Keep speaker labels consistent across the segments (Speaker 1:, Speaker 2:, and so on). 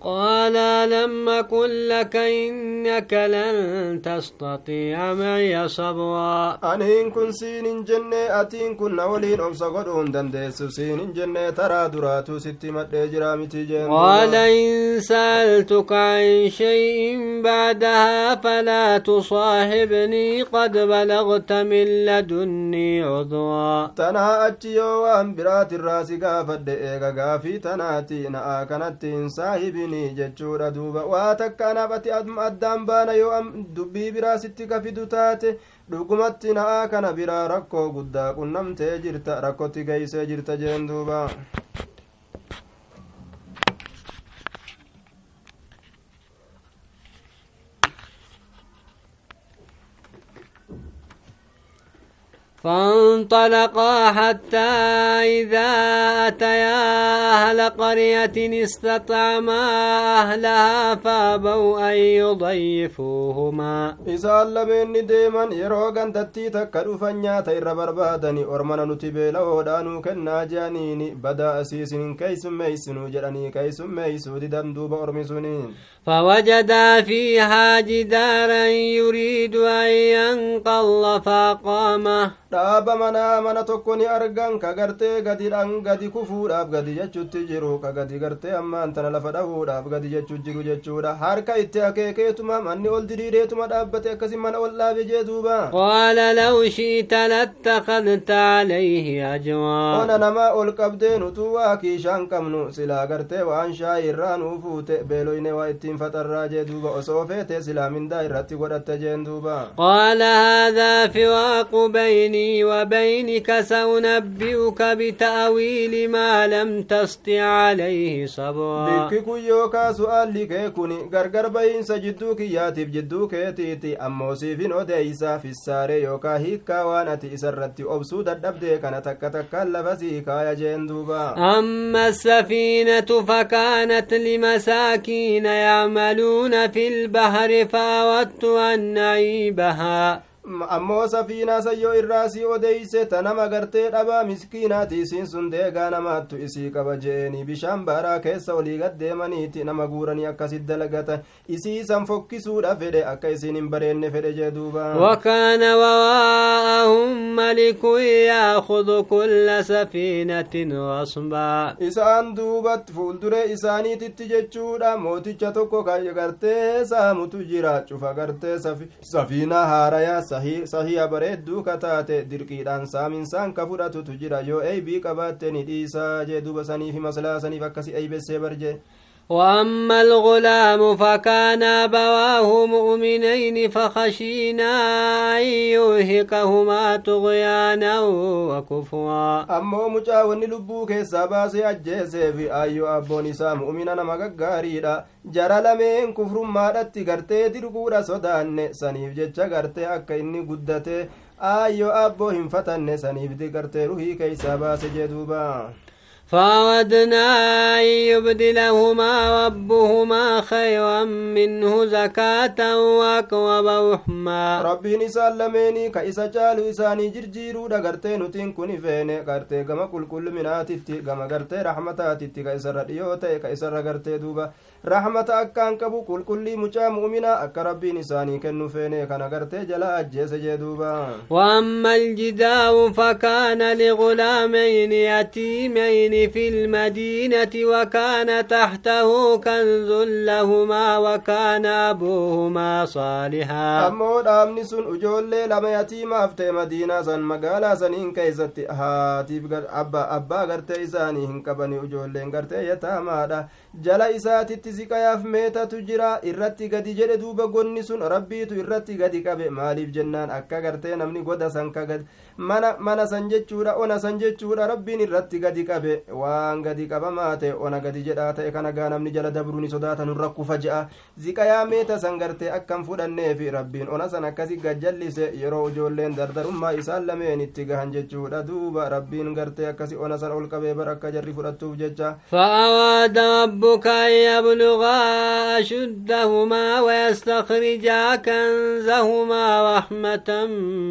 Speaker 1: قال لم أقل لك إنك لن تستطيع معي صبرا.
Speaker 2: أنين كن سين جنة أتين كن أولين أمسا قدون دندس سين جنة ترى دراتو ست مدجرا متجن
Speaker 1: قال إن سألتك عن شيء بعدها فلا تصاحبني قد بلغت من لدني عذرا.
Speaker 2: تنا أتيو وأن برات الراس قافد إيغا قافي تناتي نآ كانت صاحبني kuni jechuudha duuba. Waa takka anaaf ati addaan baana yoo dubbii biraa sitti ka taate dhugumatti na'aa kana biraa rakkoo guddaa qunnamtee jirta rakkotti geeysee jirta jeen duuba
Speaker 1: فانطلقا حتى إذا أتيا أهل قرية استطعما أهلها فأبوا أن يضيفوهما.
Speaker 2: إذا لمن ديما يروغان تتي تكرو فنياتا إر بربادني أرمنا نتبيلا ودانو كنا جانيني. بدا أسيسن كيس ميسنو جراني كيس ميسو ددن دوب أرمسونين.
Speaker 1: فوجدا فيها جدارا يريد أن ينقض فقامه.
Speaker 2: Dhaaba manaa mana tokko ni argan ka gartee gadidhan gadi kufuudhaaf gadi jechutti jiru ka gadi gartee ammaan tana lafa dhahuudhaaf gadi jechu jiru jechuudha harka itti akeekeetuma manni ol diriireetuma dhaabbate akkasi mana ol dhaabe jee duuba
Speaker 1: qaala law shi'ta lattakadta calayhi ajraa
Speaker 2: ona nama ol qabdeen utuu waa kiishaan qabnu silaa gartee waan shaayii irraa nuu fuute beeloyne waa ittiin faxarraa jee duuba osoo feete silaa mindaa irratti godhatte jeen duuba
Speaker 1: qaala haadaa fiwaaqu bayni بيني وبينك سأنبئك بتأويل ما لم تستطع عليه صبرا.
Speaker 2: بك يوكا سؤال لك كوني غرغر بين سجدو كياتيف جدو كيتيتي أمو سيفين أديسا في الساري يوكا هيكا وانتي إسرتي أبسو ددبدي كان تكا تكا لفسيكا يا جندوبا
Speaker 1: أما السفينة فكانت لمساكين يعملون في البحر فأودت أن نعيبها
Speaker 2: ammoo safiinaa sayyoo irraa sii odeeyse ta nama gartee dhabaa miskiinaati isiin sun deegaa namaattu isii qaba je'eni bishaan baaraa keessa olii gaddeemaniiti nama guuranii akkasit dalagata isii isan fokkisuudha fedhe akka isiin hin bareenne fedhe jee duuba
Speaker 1: wakaana wawaa'ahum malikun yaakudu kulla safiinatin wasbaa
Speaker 2: isaan duubat fuulduree isaaniititti jechuudha mooticha tokko gartee saamutu jira cufa gartee safiinaa haarayaa sahiha bareedduu kataate dirqiidhaan saaminsaan ka fudhatutu jira yoo eeybii qabaatte ni dhiisaa jee duba saniifi maslaa saniif akkasi eeybessee barjee
Speaker 1: وأما الغلام فكان أبواه مؤمنين فخشينا أن يوهقهما طغيانا وكفرا
Speaker 2: أمو مجاوني لبوك سباسي أجيسي في أيو أبون إسا مؤمنا نمغغاريدا jara lameen kufrummaadhatti gartee dirguudha sodaanne saniif jecha gartee akka inni guddate aayyo abboo hin fatanne saniif gartee ruhii keeysaa baase jee duubaa
Speaker 1: فأردنا أن يبدلهما ربهما خيرا منه زكاة وأقرب رحما
Speaker 2: ربي نسال لميني كإسا جالو إساني جرجيرو دا غرتي نتين كوني فيني. غما كل كل مناتي غما غرتي رحمتاتي كإسا رديوتي كإسا غرتي دوبا. Rahmata akkaan qabu qulqullii mucaa mu'minaa akka rabbiin isaanii kennu feene kana gartee jala ajjeese jee duuba
Speaker 1: واما الجدار فكان لغلامين يتيمين في المدينة وكان تحته كنز لهما وكان أبوهما صالحا
Speaker 2: ammoo dhaabni sun ijoollee lama yatiimaaf ta'e madiinaa san magaalaa saniin keeysatti haatiif abbaa gartee isaanii hin qabani ijoolleen gartee yataamaadha jala isaatitti siqayaaf meetatu jira irratti gadi jedhe duuba gonni sun rabbiitu irratti gadi qabe maaliif jennaan akka gartee namni goda san ka gadi mana mana san jechuudha ona san jechuudha rabbiin irratti gadi qabe waan gadi qabamaa ta'e ona gadi jedhaa ta'e kana gaa namni jala dabruu ni sodaata nurra kufa je'a ziqayaa meeta san gartee akkam fudhanneefi rabbiin ona san akkasi gajjallise yeroo ijoolleen dardarummaa isaan lameen itti gahan jechuudha duuba rabbiin gartee akkasi ona san ol qabee bar akka jarri fudhattuuf jecha
Speaker 1: فأراد ربك أن يبلغا أشدهما ويستخرجا كنزهما رحمة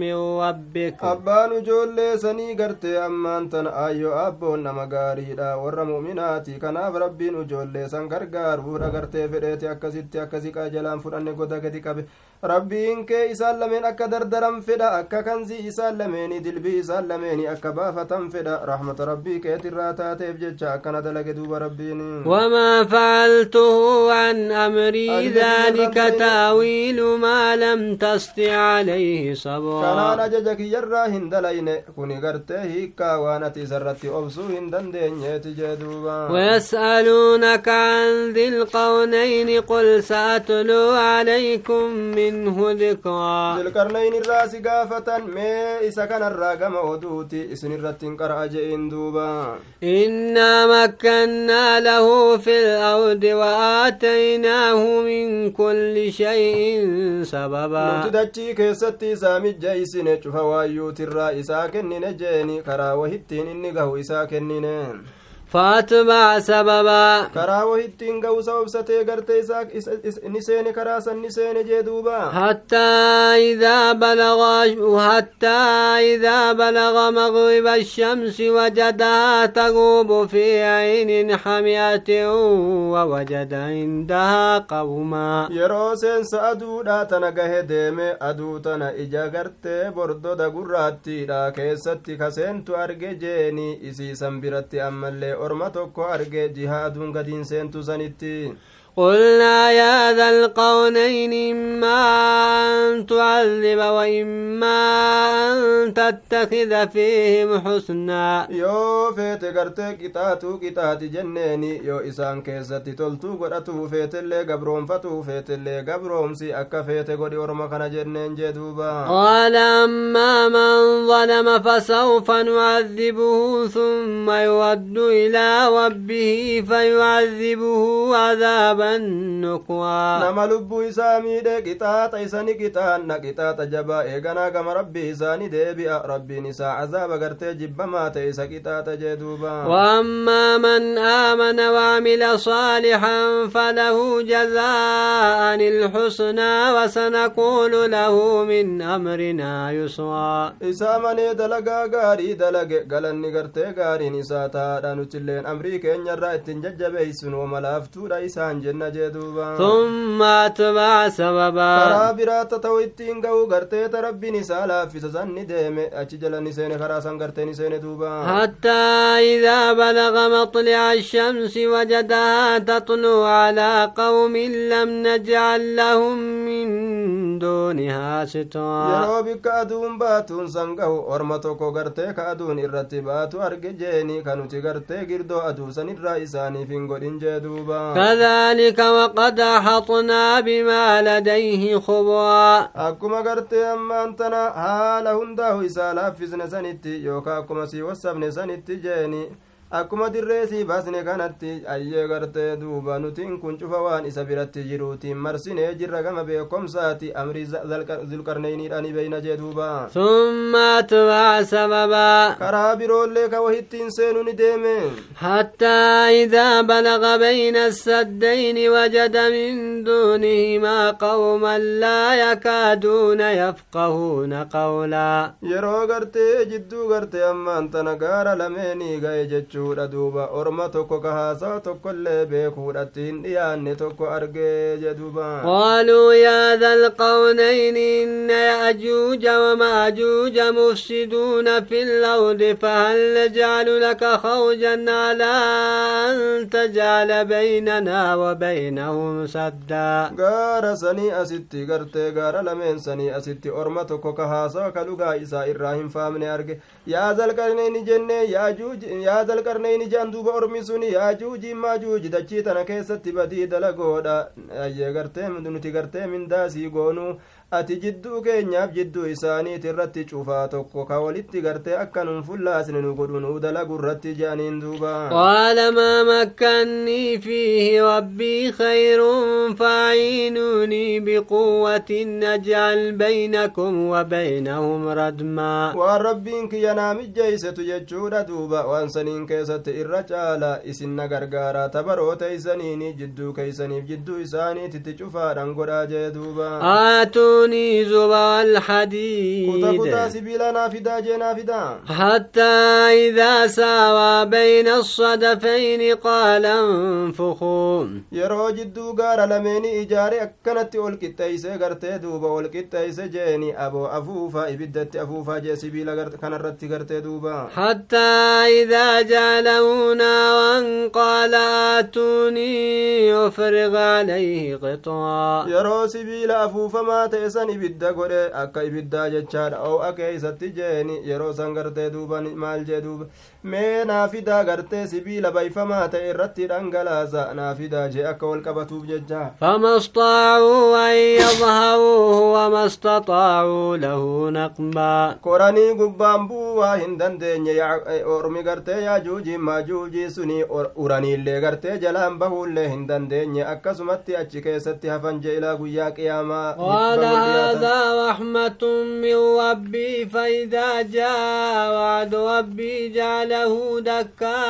Speaker 1: من ربك
Speaker 2: abbaan ijoollee sanii gartee ammaan tan ayyoo abboon nama gaariidha warra mu'minaati kanaaf rabbiin ijoollee san gargaaruudha gartee fedheeti akkasitti akkasi qaajalaan fudhanne goda gadi qabe rabbiin kee isaan lameen akka dardaran fedha akka kanzii isaan lameeni dilbii isaan lameeni akka baafatan fedha rahmata rabbii keetirraa taateef jecha akkana dalage duuba rabbiin
Speaker 1: وما فعلته عن أمري ذلك تأويل ما لم تستع عليه صبرا
Speaker 2: kanaan ajaja kiyyarraa hin dalayne kuni gartee hiikkaa waan ati isarratti obsuu hin dandeenyeeti jee duuba
Speaker 1: ويسألونك عن ذي القرنين قل سأتلو عليكم منه ذكرا
Speaker 2: hin
Speaker 1: إنا مكنا له في الأرض وآتيناه من كل شيء سببا
Speaker 2: waayyuutirraa isaa kennine jeeni karaa wahittiin inni gahu isaa kennine
Speaker 1: فاتبع سببا
Speaker 2: كراوه التنقو سبب ستيقر تيساك نسيني كراسا نسيني جيدوبا
Speaker 1: حتى إذا بلغ حتى إذا بلغ مغرب الشمس وجدها تغوب في عين حميات ووجد عندها قوما
Speaker 2: يروسين سأدو لا تنقه ديمي أدو إجا قرتي بردو دا قراتي لا كيساتي كسين تو أرجي جيني إسي سنبرتي أمالي orma tokko arge jihaaduun gadiin seentu sanitti
Speaker 1: قلنا يا ذا القونين إما أن تعذب وإما أن تتخذ فيهم حسنا.
Speaker 2: يو فيت قرتي كتاتو كتاتي جنيني يو إسان كيزتي تلتو قرأتو فيت اللي قبروم فتو فيت اللي قبروم سي أكا فيت قد يرمخنا جنين جدوبا
Speaker 1: قال أما من ظلم فسوف نعذبه ثم يود إلى ربه فيعذبه عذابا وأما من آمن وعمل صالحا فله جزاء الحسنى وسنقول له من أمرنا يسرا
Speaker 2: dalagaa gaarii dalage galanni gartee gaariin isaa taadha nutilleen amrii keenyarraa ittiin jajjabeeysinu wamalaaftuudha isaan jenna jee duuba
Speaker 1: ثم أتبع سببا
Speaker 2: karaa biraata ta'u ittiin ga'u garteeta rabbiin isaa laaffisa san ni deeme achi jala ni seene karaa san gartee ni seene duuba
Speaker 1: حتى إذا بلغ مطلع الشمس وجدها تطلع على قوم لم نجعل لهم من دونها سترا
Speaker 2: yeroo bikka aduun baatuun san gahu orma tokko gartee ka aduun irratti baatu arge jeeni ka nuti gartee girdoo aduu sanirraa isaaniif hin godhin jee duuba
Speaker 1: كذلك وقد أحطنا بما لديه خبرا
Speaker 2: akkuma gartee ammaan tana haala hundaahu isaa laaffisne sanitti yookaa akkuma sii wassabne sanitti jeeni akkuma dirree sii baasne kanatti ayyee gartee duuba nutiin kun cufa waan isa biratti jiruutiin marsinee jirra gama beekomsaati amrii zulqarneyniidhaani beeyna jee duuba
Speaker 1: ثم أتبع سببا
Speaker 2: karaa biroollee ka wahittiin seenu ni deeme
Speaker 1: حتى إذا بلغ بين السدين وجد من دونهما قوما لا يكادون يفقهون قولا
Speaker 2: yeroo gartee jidduu gartee ammaan tana gaara lameenii ga'e jechuudha duuba orma tokko ka haasawa tokkollee beekuudhatti hin dhiyaanne tokko argee
Speaker 1: قالوا يا ذا القرنين إن يأجوج ومأجوج مفسدون في الأرض فهل نجعل لك خرجا على أن تجعل بيننا وبينهم سدا
Speaker 2: gaara sanii asitti gartee gaara lameen sanii asitti orma tokko ka haasawa ka dhugaa isaa irraa hin faamne arge yaa zalqarneyni jenne yaa zalqarneyni jean duuba ormi sun yaajuuji maajuuji dachii tana keessatti badii dalagoodha ayyee gartee nuti gartee mindaasii goonuu ati jidduu keenyaaf jidduu isaaniit irratti cufaa tokko ka walitti gartee akka nun fullaasne nu godhu nuu dalagu irratti je'aniin duuba
Speaker 1: قال ما مكني فيه ربي خير فاعينوني بقوة نجعل بينكم وبينهم ردما
Speaker 2: waan rabbiin kiyya naa mijjeeysetu jechuudha duuba waan saniin keessatti irra caala isin na gargaaraa tabaroota isaniini jidduu keeysaniif jidduu isaaniititti cufaadhan godhaa jee duuba
Speaker 1: يعطوني زبع الحديد. حتى إذا ساوى بين الصدفين قال انفخوا.
Speaker 2: يرو جدو قار لمن إجاري أكنت أولك التيس قرت دوب أولك التيس جيني أبو أفوفا إبدت أفوفا جي سبيل كان رت قرت دوب
Speaker 1: حتى إذا جعلونا وانقال آتوني أفرغ عليه قطعا
Speaker 2: يرو سبيل أفوفا ما تيس san ibidda godhe akka ibiddaa jechaadha oo'a keeysatti jeeni yeroo san gartee duuba maal jee duuba mee naafidaa gartee sibiila bayfamaa ta'e irratti dhangalaasa naafidaa jee akka wal qabatuuf jecha
Speaker 1: أن يظهروه وما استطاعوا له نقبا
Speaker 2: koranii gubbaan bu'uu waa hin dandeenye ormi gartee yaajuujii maajuujii suni uraniillee gartee jalaan bahuullee hin dandeenye akkasumatti achi keessatti hafan jee ilaa guyyaa qiyaamaa
Speaker 1: هذا رحمة من ربي فإذا جاء وعد ربي جعله دكا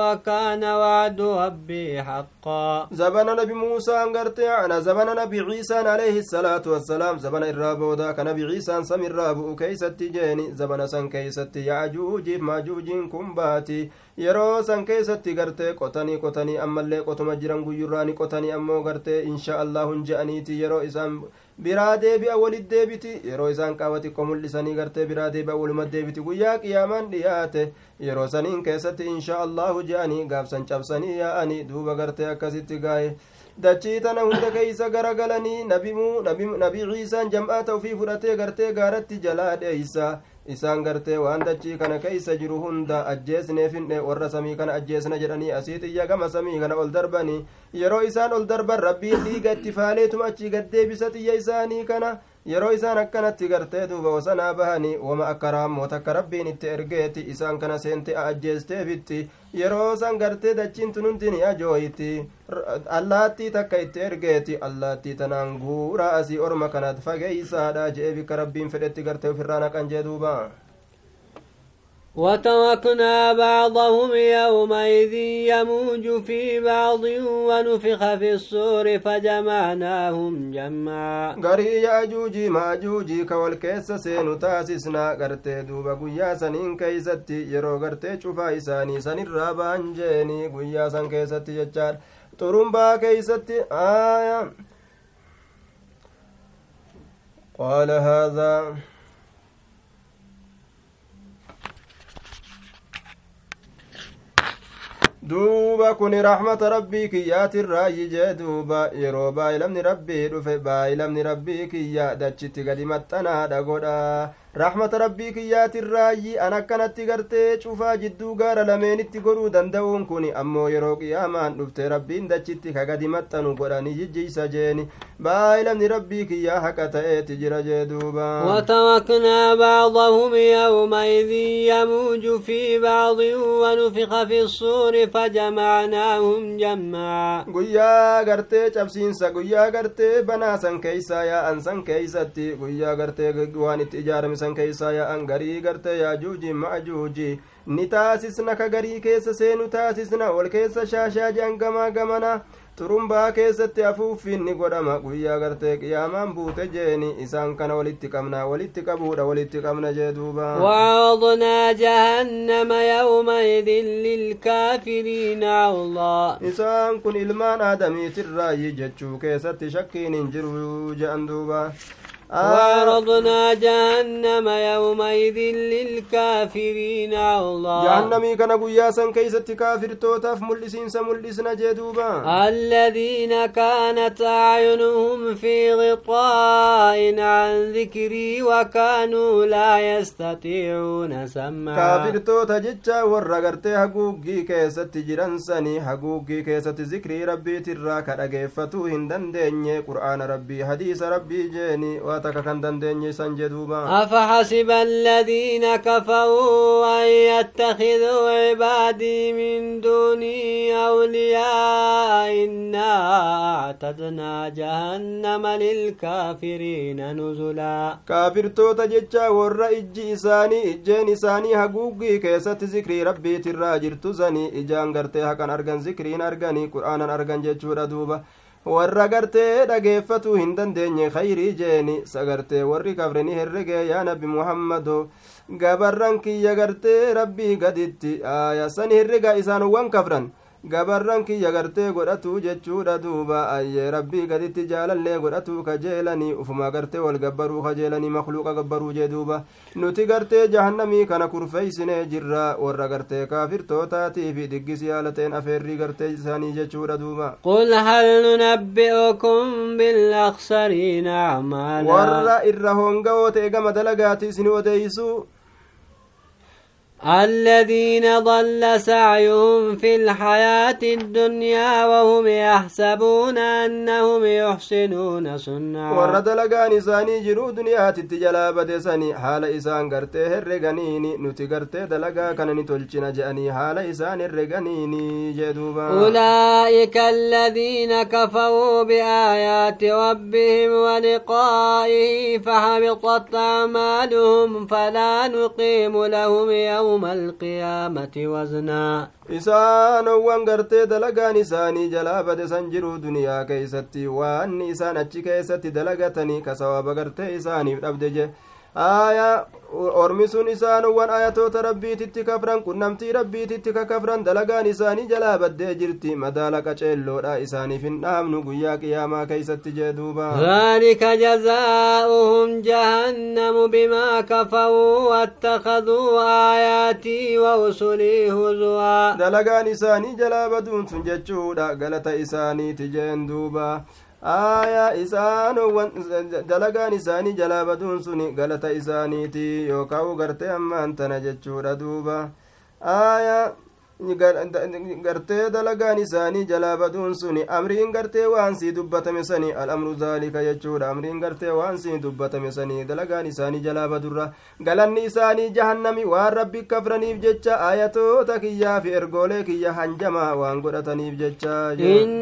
Speaker 1: وكان وعد ربي حقا.
Speaker 2: زبن نبي موسى انغرتي أنا زبن نبي عيسى عليه الصلاة والسلام. زبن الرابودا كنبي عيسى سم الرابو كيستي جيني. زبن سن كيستي يعجوج ماجوج كمباتي yeroo san keessatti gartee qotanii qotanii ammallee qotuma jiran guyyurraani qotanii ammoo gartee insha allahun je'aniiti yeroo isaan biraa deebi'a walit deebiti yeroo isaan qaama xiqqoo mul'isanii gartee biraa deebi'a waluma deebiti guyyaa qiyaamaan dhiyaate yeroo saniin keessatti insha allahu je'anii gaafsan cabsanii yaa'anii duuba gartee akkasitti gaa'e dachii tana hunda keeysa garagalanii nabi ciisaan jam'aata ufii fudhatee gartee gaaratti jalaa dheeysa isaan gartee waan dachii kana keeysa jiru hunda ajjeesneefinne warra samii kana ajjeesna jedhanii asii xiyya gama samii kana ol darbanii yeroo isaan ol darban rabbiin dhiiga itti faaleetuma achii gaddeebisa xiyya isaanii kana yeroo isaan akkanatti gartee duuba wasanaa bahanii wama akka raammoota akka rabbiin itti ergeeti isaan kana seente ajjeesteefitti yeroo san gartee dachiin tununtin ajooyti allaattii takka itti ergeeti allaattii tanaan guuraa asii orma kanat fageeysaadha jee bikka rabbiin fedhetti gartee ufirraa naqan jee duuba
Speaker 1: وتركنا بعضهم يومئذ يموج في بعض ونفخ في الصور فجمعناهم جمعا.
Speaker 2: غري يا جوجي ما جوجي كول سينو تاسسنا. غرتي دوبا قويا سنين كيستي. يرو غرتي شوفا إساني. سن الرابان جيني قويا سن كيستي يتشار ترمبا كيستي. آيا. قال هذا duuba kun raxmata rabbii kiyyaatirraayi jee duuba. Yeroo baayilamni rabbii dhufe baayilamni rabbii kiyya dachitti gadi maxxanaadha godha raxmata rabbii kiyyaatirraayi an akkanatti gartee cufaa jidduu gaara lameenitti godhuu danda'uun kun ammoo yeroo qiyaamaan dhufte rabbiin dachitti ka gadi maxxanu godhani jijjiisa jeeni baayilamni rabbii kiyyaa haqa ta'eeti jira jee duuba
Speaker 1: وتركنا بعضهم يومئذ يموج في بعض ونفخ في الصور فجمعناهم جمعا
Speaker 2: guyyaa gartee cabsiinsa guyyaa gartee banaa san keeysaa yaa'an san keeysatti guyyaa gartee waan itti ijaarame san keeysaa yaa'an garii gartee yaajuuji majuuji ni taasisna ka garii keessa seenu taasisna ol keessa shaashaa je'an gamaa gamana xurumbaa keessatti afuuffiin ni godhama guyyaa gartee qiyaamaan buute jeeni isaan kana walitti qabna walitti qabuudha walitti qabna jee duuba
Speaker 1: وعرضنا جهنم يومئذ للكافرين عرضا
Speaker 2: isaan kun ilmaan aadamiitirraayi jechuu keessatti shakkiin hin jiru je'an duuba
Speaker 1: وعرضنا جهنم يومئذ للكافرين
Speaker 2: jahannamii kana guyyaa san keeysatti kaafirtootaaf mul'isiinsa mul'isna jee duuba
Speaker 1: الذين كانت أعينهم في غطاء عن ذكري وكانوا لا يستطيعون سمعا
Speaker 2: warra gartee haguuggii keessatti jiran sanii haguuggii keessatti zikrii rabbiitirraa ka dhageeffatuu hin dandeenye qur'aana rabbii hadiisa rabbii jeeni waa
Speaker 1: أفحسب الذين كفروا أن يتخذوا عبادي من دوني أولياء إنا أعتدنا جهنم للكافرين نزلا
Speaker 2: كافر توتا جتشا ورا إجي إساني إجين إساني هقوقي كيسة ذكري ربي تراجر تزني إجان غرتها كان أرغن ذكرين أرغني قرآن أرغن جتشورا دوبا warra gartee dhageeffatuu hin dandeenye khayrii jeeni. Sagartee warri kafreni herrege yaa nabi muhammado gabarran kiyya gartee rabbii gaditti. Aya san herrega isaanowwan kafran gabarran kiyya gartee godhatu jechuudha duuba. Ayyee rabbii gaditti jaalallee godhatu kajeelanii ufuma gartee wal gabbaruu kajeelanii makluuqa gabbaruu jee duuba. Nuti gartee jahannamii kana kurfeeysinee jirra warra gartee kaafirtootaatiif diggisi haala ta'een afeerrii gartee isaanii jechuudha duuba.
Speaker 1: Qul hal nunabbi'ukum bilaqsariina amaala
Speaker 2: warra irra hongawoo ta'e gama dalagaatii isin odeeysu
Speaker 1: الذين ضل سعيهم في الحياة الدنيا وهم يحسبون أنهم يحسنون صنعا.
Speaker 2: ورد لغاني ساني جرو دنيا تتجلا بدساني حال إسان قرته الرغنيني نتي قرته دلغا كان نتلچنا جأني حال إسان الرغنيني جدوبا.
Speaker 1: أولئك الذين كفروا بآيات ربهم ولقائه فحبطت أعمالهم فلا نقيم لهم يوم القيامة وزنا
Speaker 2: isaanii jalaa bade san jiruu duniyaa keeysatti waanni isaan achi keessatti dalagatanii ka sawaba gartee isaaniif dhabde je aya ormi sun isaanowwan ayatoota rabbiititti kafran qunnamtii rabbiititti ka kafran dalagaan isaanii jalaa baddee jirti madaala qaceelloodha isaaniif hin dhaamnu guyyaa qiyaamaa keeysatti jee duuba
Speaker 1: ذلك جزاؤهم جهنم بما كفروا واتخذوا آياتي ورسلي هزوا
Speaker 2: dalagaan isaanii jalaa baduun sun jechuudha galata isaaniiti jeen duuba aayaa isaanowwan dalagaan isaanii jalaa baduun sun galata isaaniiti yookaan gartee ammaan tana jechuudha duuba aayaa gartee dalagaan isaanii jalaa baduun sun amriin gartee waan sii dubbatame sani al'amru zaalika jechuudha amriin gartee waan sii dubbatame sani dalagaan isaanii jalaa badurra galanni isaanii jahannami waan rabbi kafraniif jecha ayatoota kiyyaa fi ergoolee kiyya hanjamaa waan godhataniif jecha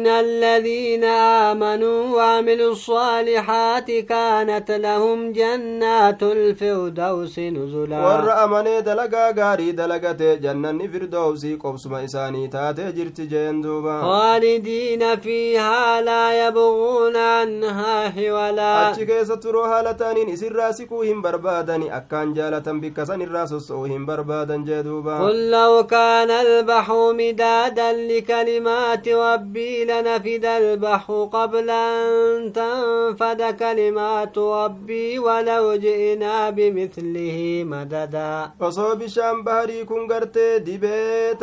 Speaker 1: إن الذين آمنوا وعملوا الصالحات كانت لهم جنات الفردوس نزلا
Speaker 2: warra amanee dalagaa gaarii dalagate jannanni firdowsii qobsuma isaanii taatee jirti jeen duuba
Speaker 1: خالدين فيها لا يبغون عنها حولا
Speaker 2: achi keessa turoo haala ta'aniin isirraa siquu hin barbaadani akkaan jaalatan bikka san irraa sossa'uu hin barbaadan jee duuba
Speaker 1: قل لو كان البحر مدادا لكلمات ربي لنفد البحر قبل أن تنفد كلمات ربي ولو جئنا بمثله مددا
Speaker 2: osoo bishaan baharii kun gartee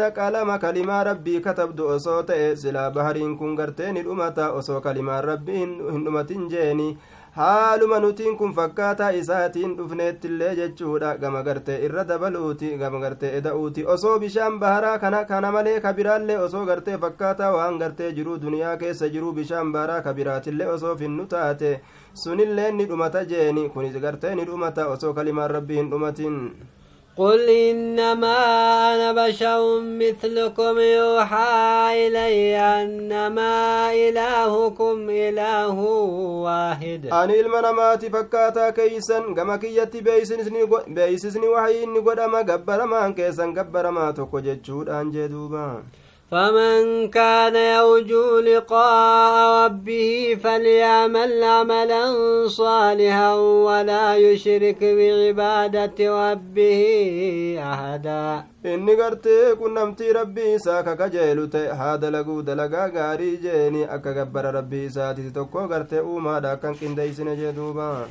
Speaker 2: dibeeta qalama kalimaa rabbii katabdu osoo ta'e silaa bahariin kun gartee ni dhumata osoo kalimaan rabbii hin hin dhumatin jeeni haaluma nutiin kun fakkaataa isaatiin dhufneettillee jechuudha gama gartee irra dabaluuti gama gartee eda'uuti osoo bishaan baharaa kana kana malee kabiraallee osoo gartee fakkaataa waan gartee jiruu duniyaa keessa jiruu bishaan baharaa kabiraatillee osoo finnu taate sunillee ni dhumata jeeni kunis gartee ni dhumata osoo kalimaan rabbii hin dhumatin
Speaker 1: قل إنما أنا بشر مثلكم يوحى إلي أنما إلهكم إله واحد
Speaker 2: ani ilma namaati fakkaataa keeysan gama kiyyatti beeysisni waxii inni godhama gabbaramaan keessan gabbaramaa tokko jechuudhaan jee duuba
Speaker 1: فمن كان يرجو لقاء ربه فليعمل عملا صالحا ولا يشرك بعبادة ربه أحدا.
Speaker 2: إني كنا كنمتي ربي ساكا كجيلو تي هادا لقو دلقا غاري جيني. أكا ربي ساتي تتوكو قرتي أوما. داكا كندي سنجدوبا